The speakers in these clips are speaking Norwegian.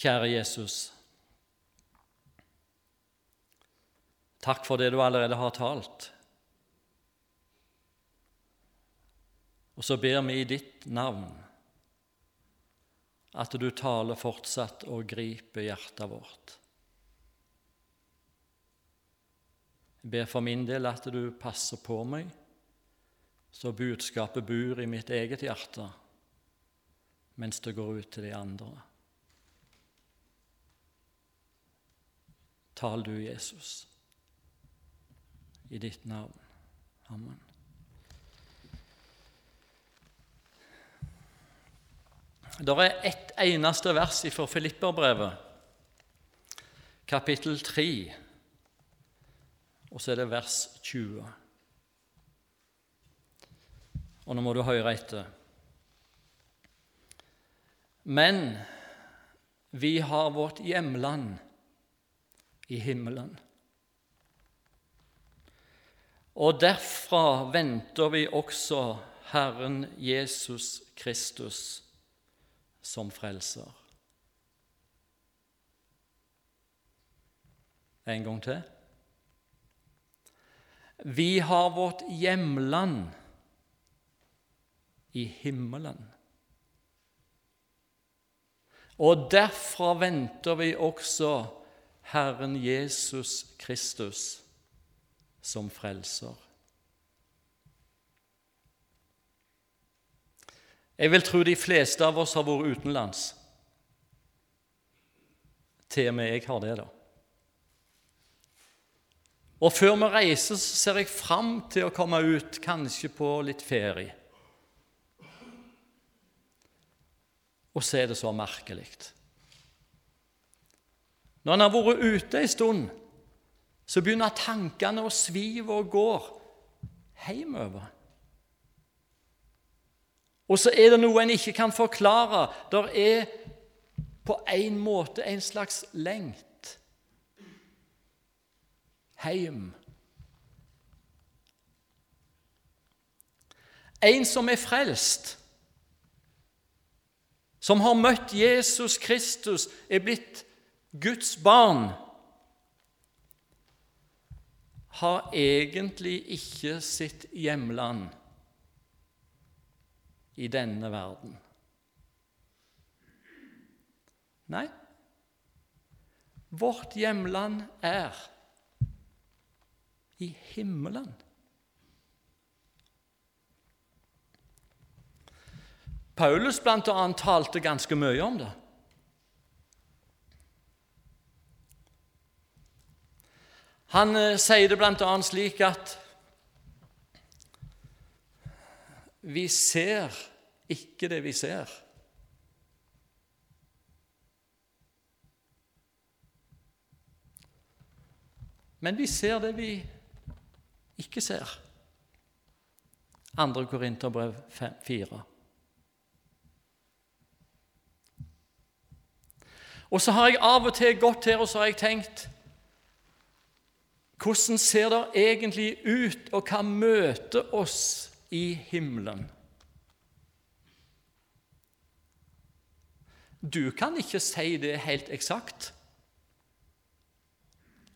Kjære Jesus. Takk for det du allerede har talt. Og så ber vi i ditt navn at du taler fortsatt og griper hjertet vårt. Jeg ber for min del at du passer på meg, så budskapet bor i mitt eget hjerte mens det går ut til de andre. Tal du, Jesus, i ditt navn. Amen. Det er ett eneste vers fra Filipperbrevet, kapittel 3, og så er det vers 20. Og nå må du høre etter. Men vi har vårt hjemland i himmelen. Og derfra venter vi også Herren Jesus Kristus som frelser. En gang til. Vi har vårt hjemland i himmelen. Og derfra venter vi også Herren Jesus Kristus som frelser. Jeg vil tro de fleste av oss har vært utenlands. Til og med jeg har det, da. Og før vi reiser, så ser jeg fram til å komme ut, kanskje på litt ferie. Og så er det så merkelig. Når han har vært ute en stund, så begynner tankene å svive og går hjemover. Og så er det noe en ikke kan forklare. Der er på en måte en slags lengt hjem. En som er frelst, som har møtt Jesus Kristus, er blitt Guds barn, har egentlig ikke sitt hjemland i denne verden. Nei, vårt hjemland er i himmelen. Paulus blant annet talte ganske mye om det. Han eh, sier det bl.a. slik at vi ser ikke det vi ser. Men vi ser det vi ikke ser. 2. Korinterbrev 4. Og så har jeg av og til gått her og så har jeg tenkt Hvordan ser det egentlig ut, og hva møter oss i himmelen? Du kan ikke si det helt eksakt.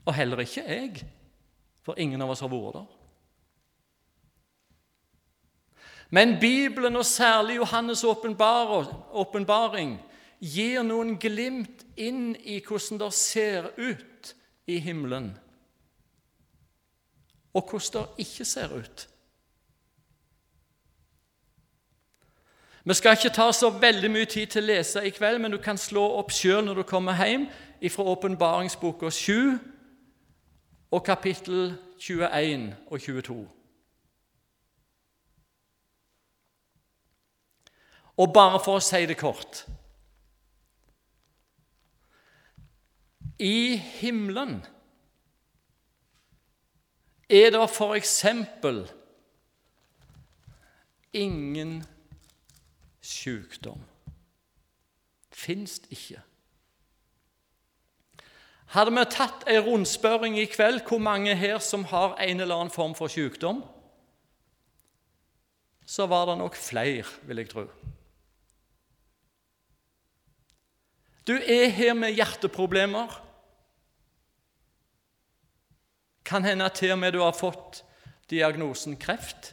Og heller ikke jeg, for ingen av oss har vært der. Men Bibelen, og særlig Johannes' åpenbaring, gir noen glimt inn i hvordan det ser ut i himmelen, og hvordan det ikke ser ut. Vi skal ikke ta så veldig mye tid til å lese i kveld, men du kan slå opp sjøl når du kommer hjem fra åpenbaringsboka 7 og kapittel 21 og 22. Og bare for å si det kort I himmelen er det eksempel ingen sykdom. Fins ikke. Hadde vi tatt en rundspørring i kveld hvor mange her som har en eller annen form for sykdom, så var det nok flere, vil jeg tro. Du er her med hjerteproblemer. Kan hende til og med du har fått diagnosen kreft.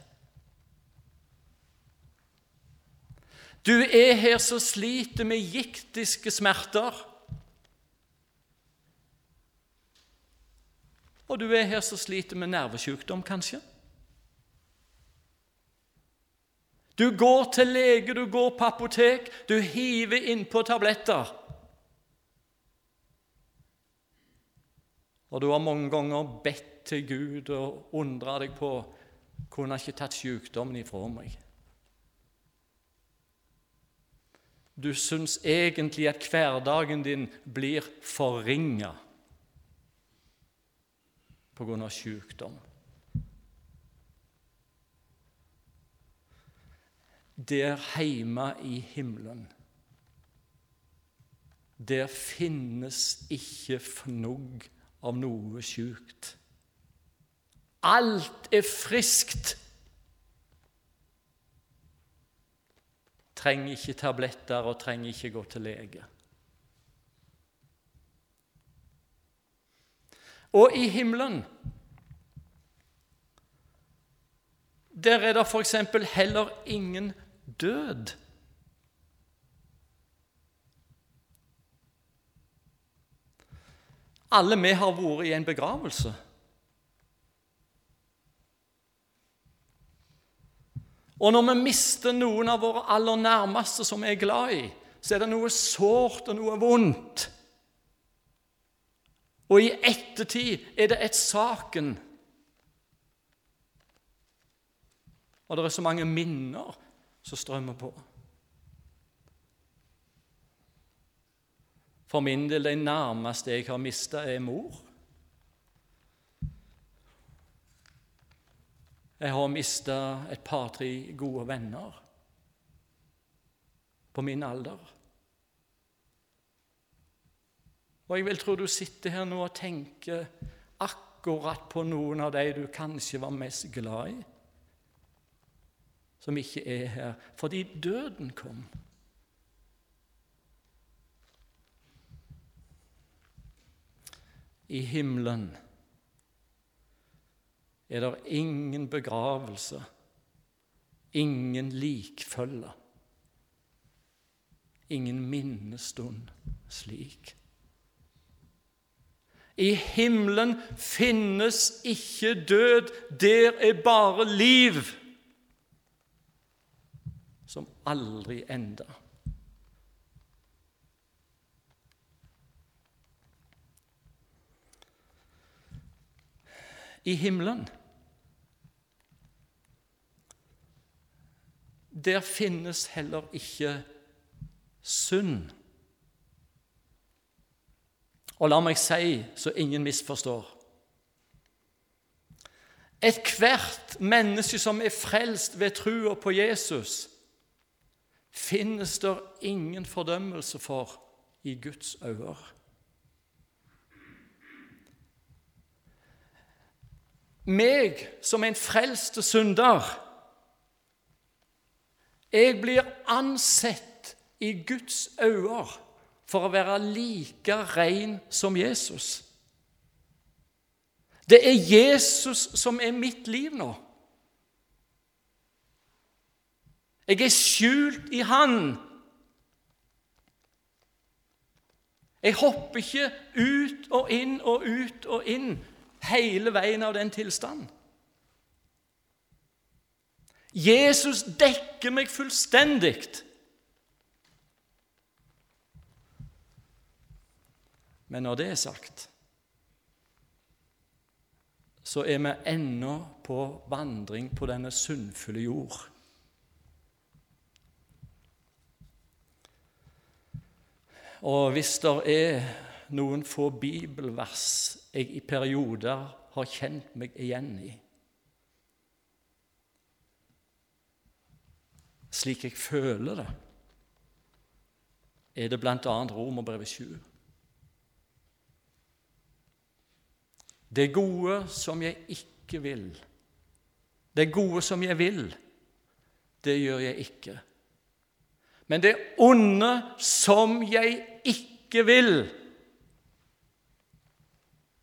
Du er her som sliter med giktiske smerter. Og du er her som sliter med nervesykdom, kanskje. Du går til lege, du går på apotek, du hiver innpå tabletter. Og du har mange ganger bedt til Gud og undra deg på kunne ikke tatt sykdommen ifra meg. Du syns egentlig at hverdagen din blir forringa av sykdom. Der heime i himmelen, der finnes ikke fnugg av noe sjukt. Alt er friskt. Trenger ikke tabletter og trenger ikke gå til lege. Og i himmelen Der er det f.eks. heller ingen død. Alle vi har vært i en begravelse. Og når vi mister noen av våre aller nærmeste som vi er glad i, så er det noe sårt og noe vondt. Og i ettertid er det et saken. Og det er så mange minner som strømmer på. For min del, det nærmeste jeg har mista, er mor. Jeg har mista et par-tre gode venner på min alder. Og jeg vil tro du sitter her nå og tenker akkurat på noen av de du kanskje var mest glad i, som ikke er her fordi døden kom. I himmelen er det ingen begravelse, ingen likfølge, ingen minnestund slik. I himmelen finnes ikke død, der er bare liv som aldri ender. I himmelen. Der finnes heller ikke synd. Og la meg si, så ingen misforstår Ethvert menneske som er frelst ved trua på Jesus, finnes der ingen fordømmelse for i Guds øyne. Meg som en frelst synder Jeg blir ansett i Guds øyne for å være like ren som Jesus. Det er Jesus som er mitt liv nå. Jeg er skjult i Han. Jeg hopper ikke ut og inn og ut og inn hele veien av den tilstanden. Jesus dekker meg fullstendig. Men når det er sagt, så er vi ennå på vandring på denne sunnfulle jord. Og hvis det er noen få bibelvers jeg i perioder har kjent meg igjen i. Slik jeg føler det, er det bl.a. Romerbrevet 7. Det gode som jeg ikke vil, det gode som jeg vil, det gjør jeg ikke. Men det onde som jeg ikke vil,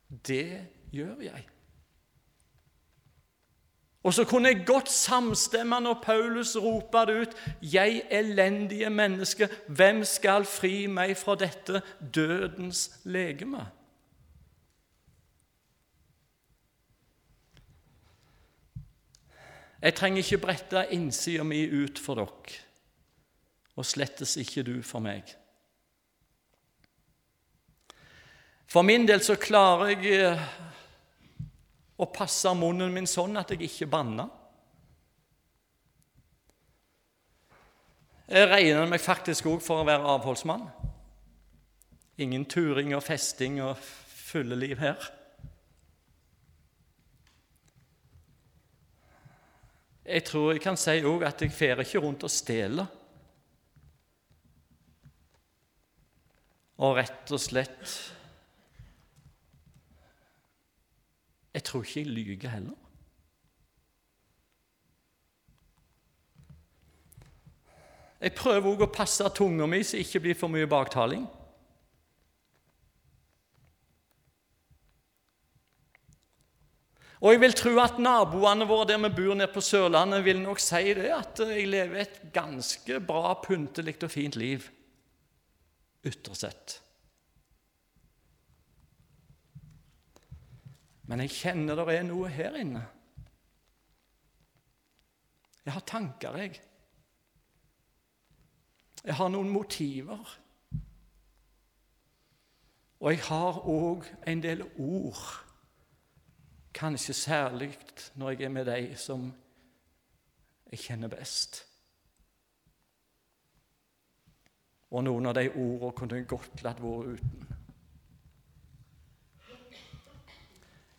det gjør jeg. Og så kunne jeg godt samstemme når Paulus roper det ut 'Jeg elendige menneske, hvem skal fri meg fra dette dødens legeme?' Jeg trenger ikke brette innsida mi ut for dere, og slettes ikke du for meg. For min del så klarer jeg eh, å passe munnen min sånn at jeg ikke banner. Jeg regner meg faktisk òg for å være avholdsmann. Ingen turing og festing og fulleliv her. Jeg tror jeg kan si òg at jeg fer ikke rundt og stjeler. Og rett og slett Jeg tror ikke jeg lyver heller. Jeg prøver òg å passe tunga mi så det ikke blir for mye baktaling. Og jeg vil tro at naboene våre der vi bor nede på Sørlandet, vil nok si det at jeg lever et ganske bra, pyntelig og fint liv ytterst sett. Men jeg kjenner det er noe her inne. Jeg har tanker, jeg. Jeg har noen motiver. Og jeg har òg en del ord Kanskje særlig når jeg er med de som jeg kjenner best. Og noen av de ordene kunne jeg godt latt være uten.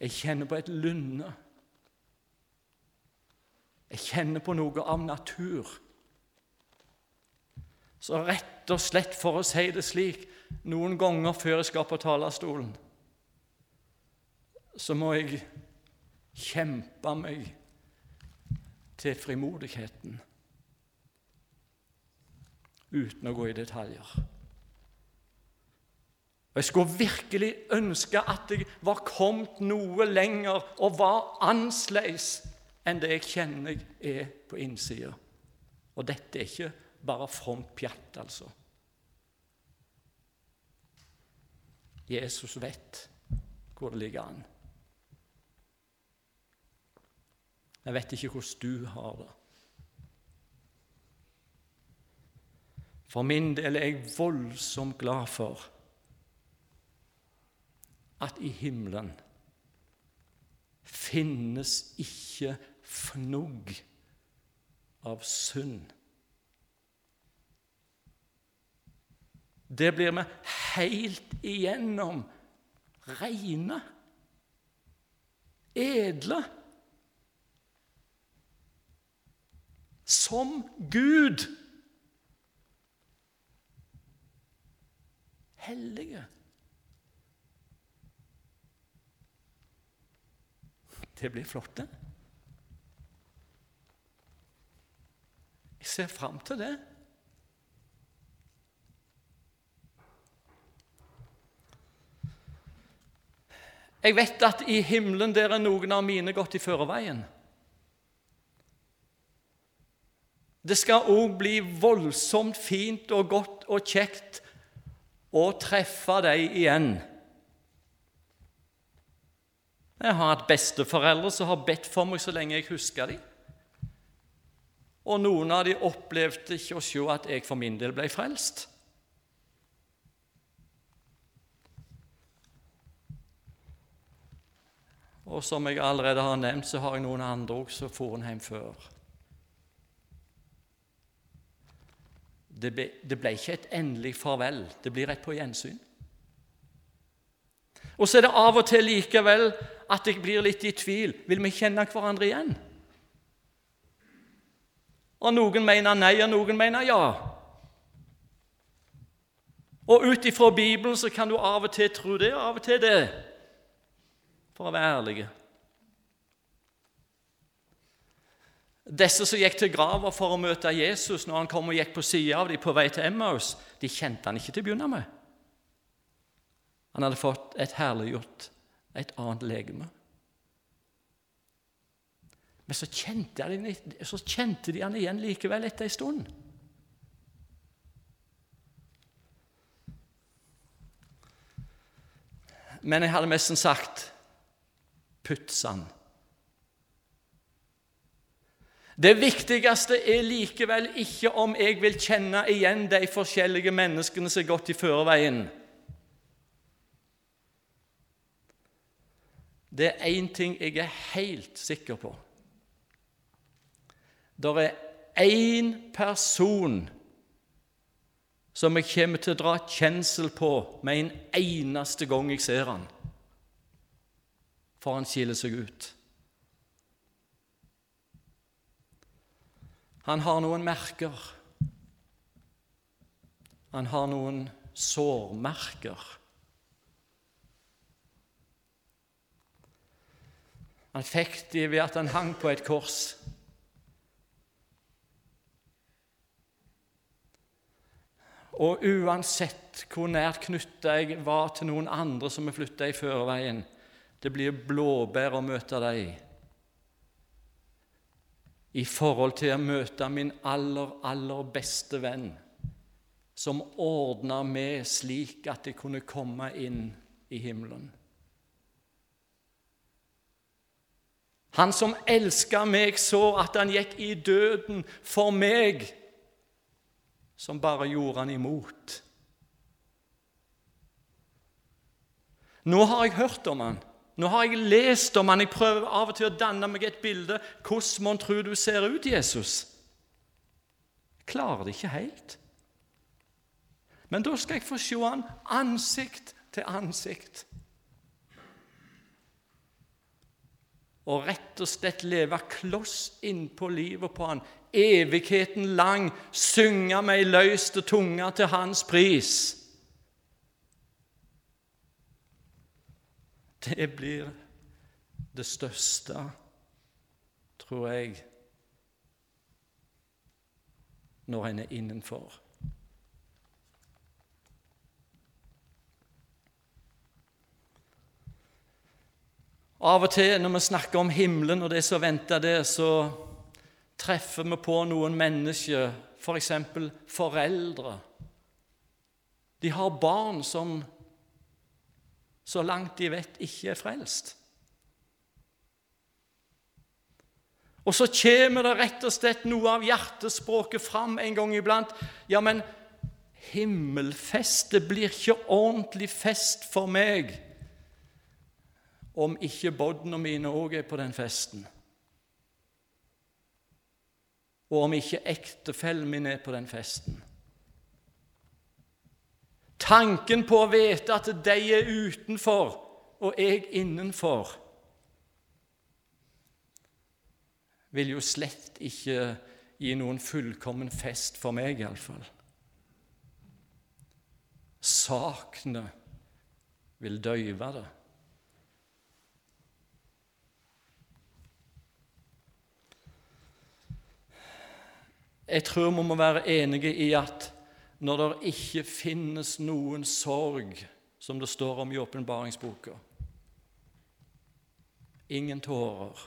Jeg kjenner på et lynne. Jeg kjenner på noe av natur. Så rett og slett, for å si det slik, noen ganger før jeg skal på talerstolen, så må jeg kjempe meg til frimodigheten uten å gå i detaljer. Og Jeg skulle virkelig ønske at jeg var kommet noe lenger og var annerledes enn det jeg kjenner jeg er på innsida. Og dette er ikke bare fromt pjatt, altså. Jesus vet hvor det ligger an. Jeg vet ikke hvordan du har det. For min del er jeg voldsomt glad for at i himmelen finnes ikke fnugg av synd. Det blir vi helt igjennom reine, edle. som Gud. Hellige. Det blir flott, det. Jeg ser fram til det. Jeg vet at i himmelen der er noen av mine gått i førerveien. Det skal òg bli voldsomt fint og godt og kjekt å treffe dem igjen. Jeg har hatt besteforeldre som har bedt for meg så lenge jeg husker dem. Og noen av dem opplevde ikke å se at jeg for min del ble frelst. Og som jeg allerede har nevnt, så har jeg noen andre også som for hjem før. Det ble, det ble ikke et endelig farvel, det blir et på gjensyn. Og så er det av og til likevel at jeg blir litt i tvil. Vil vi kjenne hverandre igjen? Og noen mener nei, og noen mener ja. Og ut ifra Bibelen så kan du av og til tro det, og av og til det, for å være ærlige. Disse som gikk til grava for å møte Jesus når han kom og gikk på sida av dem på vei til Emmaus, de kjente han ikke til å begynne med. Han hadde fått et herliggjort, et annet legeme. Men så kjente, de, så kjente de han igjen likevel etter ei stund. Men jeg hadde nesten sagt puttsan. Det viktigste er likevel ikke om jeg vil kjenne igjen de forskjellige menneskene som har gått i føreveien. Det er én ting jeg er helt sikker på. Det er én person som jeg kommer til å dra kjensel på med en eneste gang jeg ser han, for han skiller seg ut. Han har noen merker. Han har noen sårmerker. Han fikk de ved at han hang på et kors. Og uansett hvor nært knytta jeg var til noen andre som har flytta i førerveien, det blir blåbær å møte dem i forhold til å møte min aller, aller beste venn, som ordna meg slik at jeg kunne komme inn i himmelen. Han som elska meg så at han gikk i døden for meg, som bare gjorde han imot. Nå har jeg hørt om han. Nå har jeg lest om han, jeg prøver av og til å danne meg et bilde. Hvordan mon tror du ser ut, Jesus? Jeg klarer det ikke helt. Men da skal jeg få se han ansikt til ansikt. Og rett og slett leve kloss innpå livet på han, evigheten lang, synge med ei løyste tunge til hans pris. det blir det største, tror jeg, når en er innenfor. Av og til når vi snakker om himmelen og det som venter der, så treffer vi på noen mennesker, f.eks. For foreldre. De har barn som så langt de vet, ikke er frelst. Og så kommer det rett og slett noe av hjertespråket fram en gang iblant. Ja, men himmelfestet blir ikke ordentlig fest for meg om ikke bodna mine òg er på den festen. Og om ikke ektefellen min er på den festen. Tanken på å vite at de er utenfor og jeg innenfor, vil jo slett ikke gi noen fullkommen fest for meg, iallfall. Saknet vil døyve det. Jeg tror vi må være enige i at når det ikke finnes noen sorg, som det står om i åpenbaringsboka. Ingen tårer.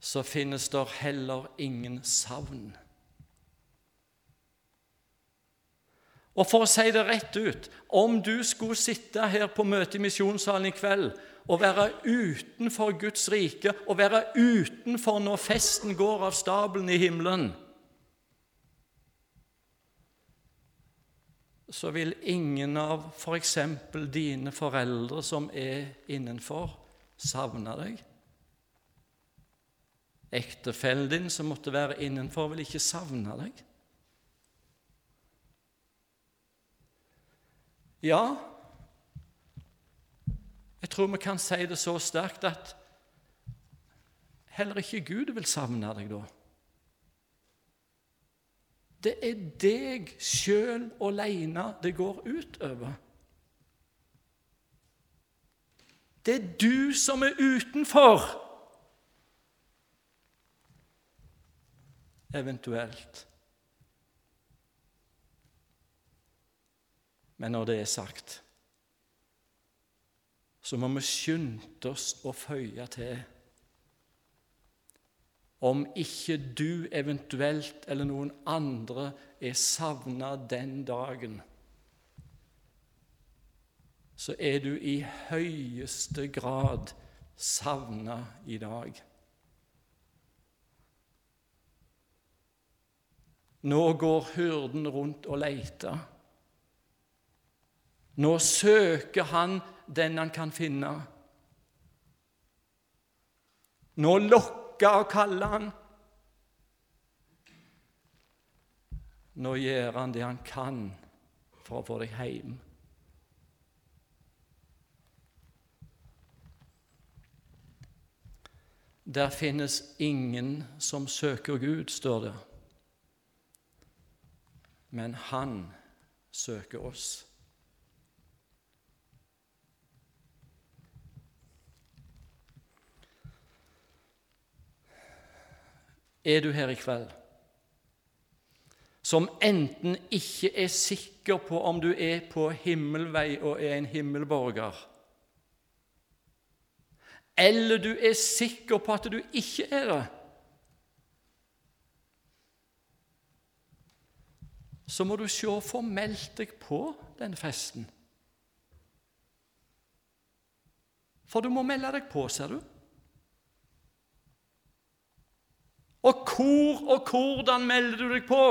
Så finnes det heller ingen savn. Og for å si det rett ut om du skulle sitte her på møte i misjonssalen i kveld og være utenfor Guds rike, å være utenfor når festen går av stabelen i himmelen så vil ingen av f.eks. For dine foreldre som er innenfor, savne deg. Ektefellen din som måtte være innenfor, vil ikke savne deg. Ja, jeg tror vi kan si det så sterkt at heller ikke Gud vil savne deg da. Det er deg sjøl aleine det går utover. Det er du som er utenfor. Eventuelt. Men når det er sagt, så må vi skynde oss å føye til om ikke du eventuelt eller noen andre er savna den dagen, så er du i høyeste grad savna i dag. Nå går hyrden rundt og leter. Nå søker han den han kan finne. Nå lokker og kaller han. Nå gjør han det han kan for å få deg hjem. Der finnes ingen som søker Gud, står det. Men Han søker oss. Er du her i kveld som enten ikke er sikker på om du er på himmelvei og er en himmelborger, eller du er sikker på at du ikke er det, så må du se formelt deg på den festen. For du må melde deg på, ser du. Og hvor og hvordan melder du deg på?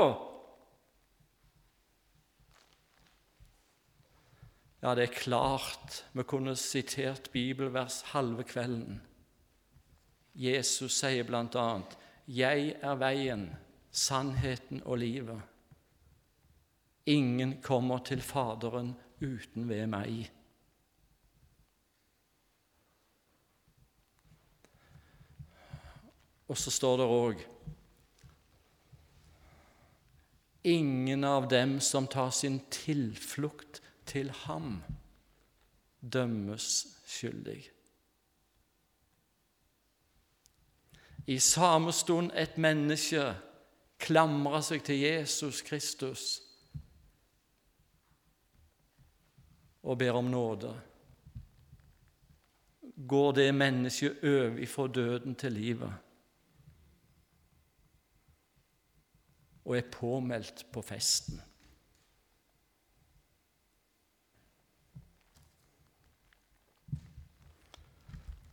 Ja, det er klart vi kunne sitert bibelvers halve kvelden. Jesus sier bl.a.: Jeg er veien, sannheten og livet. Ingen kommer til Faderen uten ved meg. Og så står det òg Ingen av dem som tar sin tilflukt til ham dømmes skyldig. I samme stund et menneske klamrer seg til Jesus Kristus og ber om nåde, går det mennesket over ifra døden til livet og er påmeldt på festen.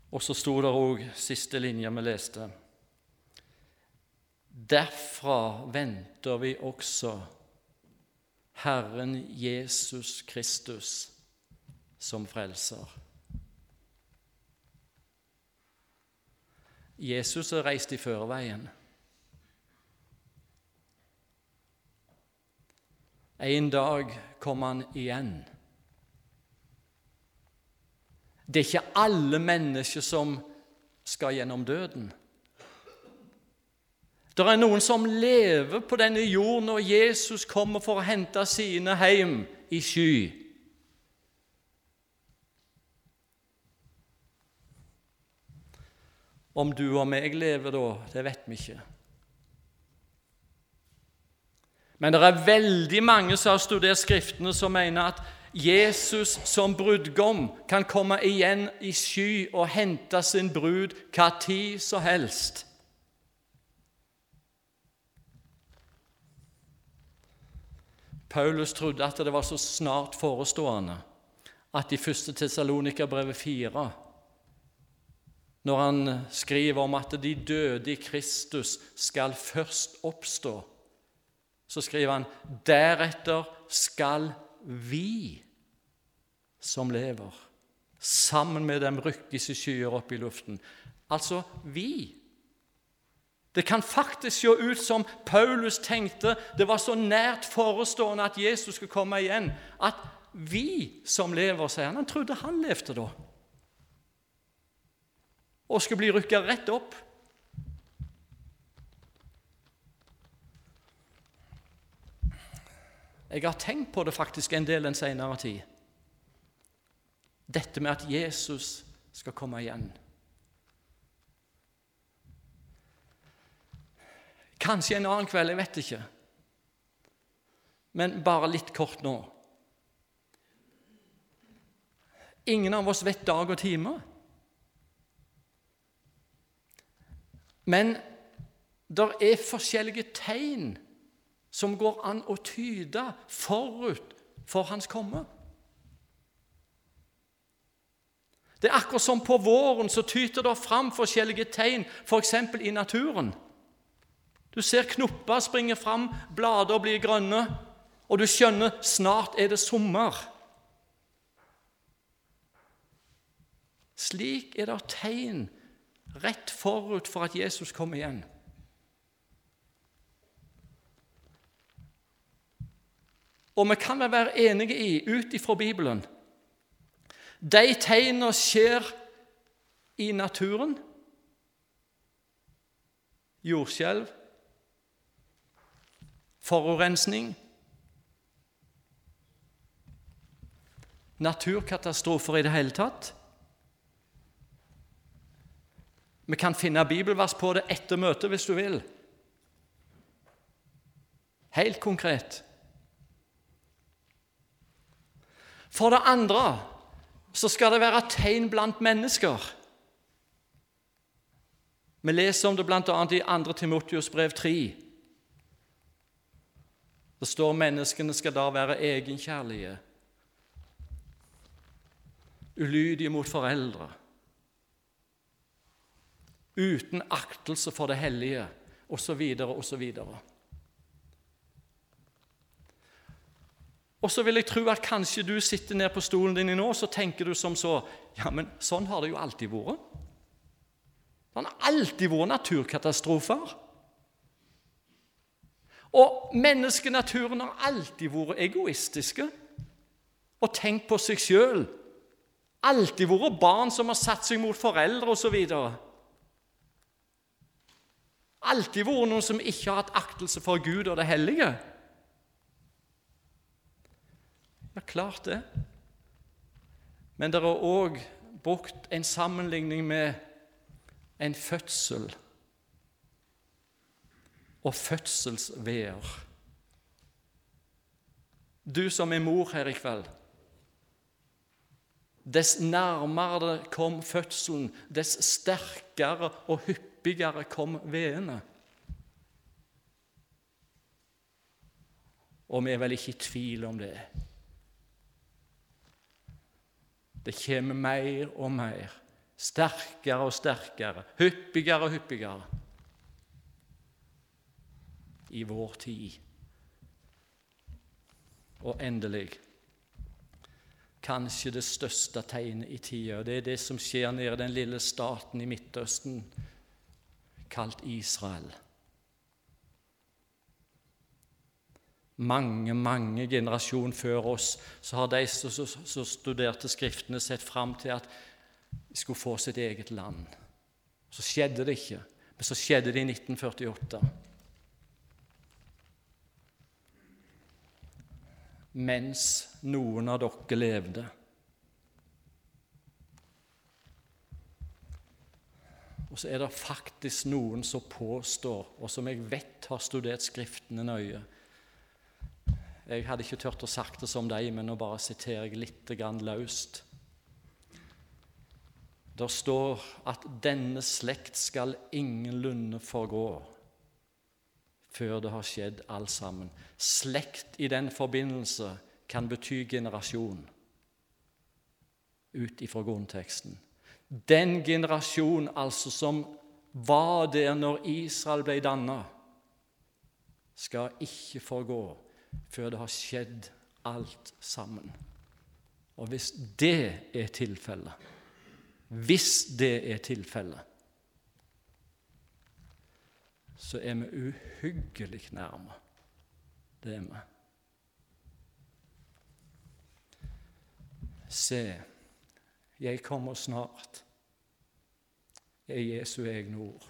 Og så sto det òg siste linje vi leste. Derfra venter vi også Herren Jesus Kristus som frelser. Jesus er reist i føreveien. En dag kom han igjen. Det er ikke alle mennesker som skal gjennom døden. Det er noen som lever på denne jorden når Jesus kommer for å hente sine hjem i sky. Om du og meg lever da, det vet vi ikke. Men det er veldig mange som har studert Skriftene, som mener at Jesus som brudgom kan komme igjen i sky og hente sin brud hva tid som helst. Paulus trodde at det var så snart forestående at i 1. Tessalonika-brevet 4, når han skriver om at de døde i Kristus skal først oppstå, så skriver han deretter skal vi som lever, sammen med dem rykkes i skyer opp i luften. Altså vi. Det kan faktisk se ut som Paulus tenkte det var så nært forestående at Jesus skulle komme igjen, at vi som lever, sier han. Han trodde han levde da. Og skulle bli rykka rett opp. Jeg har tenkt på det faktisk en del den senere tid. Dette med at Jesus skal komme igjen. Kanskje en annen kveld, jeg vet ikke. Men bare litt kort nå. ingen av oss vet dag og time. Men det er forskjellige tegn som går an å tyde forut for hans komme. Det er akkurat som på våren så tyter det fram forskjellige tegn, f.eks. i naturen. Du ser knopper springe fram, blader blir grønne, og du skjønner snart er det sommer. Slik er det tegn rett forut for at Jesus kommer igjen. Og vi kan vel være enige i, ut ifra Bibelen De tegnene skjer i naturen. Jordskjelv, forurensning Naturkatastrofer i det hele tatt. Vi kan finne bibelvers på det etter møtet hvis du vil. Helt konkret. For det andre så skal det være tegn blant mennesker. Vi leser om det bl.a. i 2. Timotius brev 3. Det står menneskene skal da være egenkjærlige, ulydige mot foreldre, uten aktelse for det hellige, osv., osv. Og så vil jeg tro at kanskje du sitter ned på stolen din nå og så tenker du som så Ja, men sånn har det jo alltid vært. Det har alltid vært naturkatastrofer. Og menneskenaturen har alltid vært egoistiske og tenkt på seg sjøl. Alltid vært barn som har satt seg mot foreldre osv. Alltid vært noen som ikke har hatt aktelse for Gud og det hellige. Ja, klart det. Men det er òg brukt en sammenligning med en fødsel og fødselsveer. Du som er mor her i kveld Dess nærmere kom fødselen, dess sterkere og hyppigere kom veene. Og vi er vel ikke i tvil om det. Det kommer mer og mer, sterkere og sterkere, hyppigere og hyppigere i vår tid. Og endelig kanskje det største tegnet i tida. Det er det som skjer nede i den lille staten i Midtøsten kalt Israel. Mange, mange generasjoner før oss, så har de som studerte Skriftene, sett fram til at de skulle få sitt eget land. Så skjedde det ikke, men så skjedde det i 1948. Mens noen av dere levde. Og så er det faktisk noen som påstår, og som jeg vet har studert Skriftene nøye, jeg hadde ikke turt å sagt det som deg, men nå bare siterer jeg litt grann løst. Det står at 'denne slekt skal ingenlunde forgå' før det har skjedd alt sammen. Slekt i den forbindelse kan bety generasjon, ut ifra grunnteksten. Den generasjon altså som var der når Israel ble danna, skal ikke forgå før det har skjedd alt sammen. Og hvis det er tilfellet, hvis det er tilfellet, så er vi uhyggelig nærme. Det er vi. Se, jeg kommer snart, er Jesu egne ord.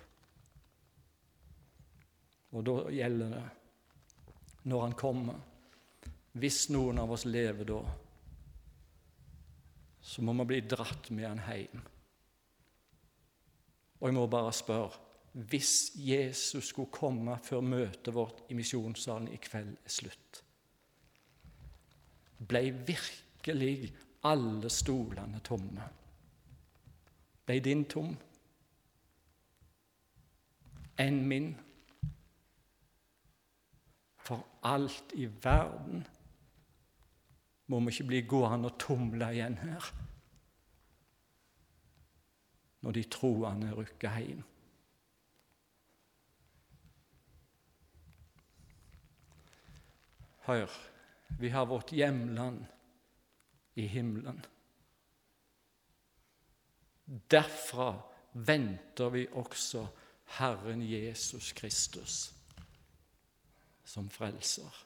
Og da gjelder det når han kommer. Hvis noen av oss lever da, så må vi bli dratt med han hjem. Og jeg må bare spørre hvis Jesus skulle komme før møtet vårt i misjonssalen i kveld er slutt, ble virkelig alle stolene tomme. Ble din tom? Enn min? For alt i verden må vi ikke bli gående og tumle igjen her når de troende rykker hjem. Hør, vi har vårt hjemland i himmelen. Derfra venter vi også Herren Jesus Kristus som frelser.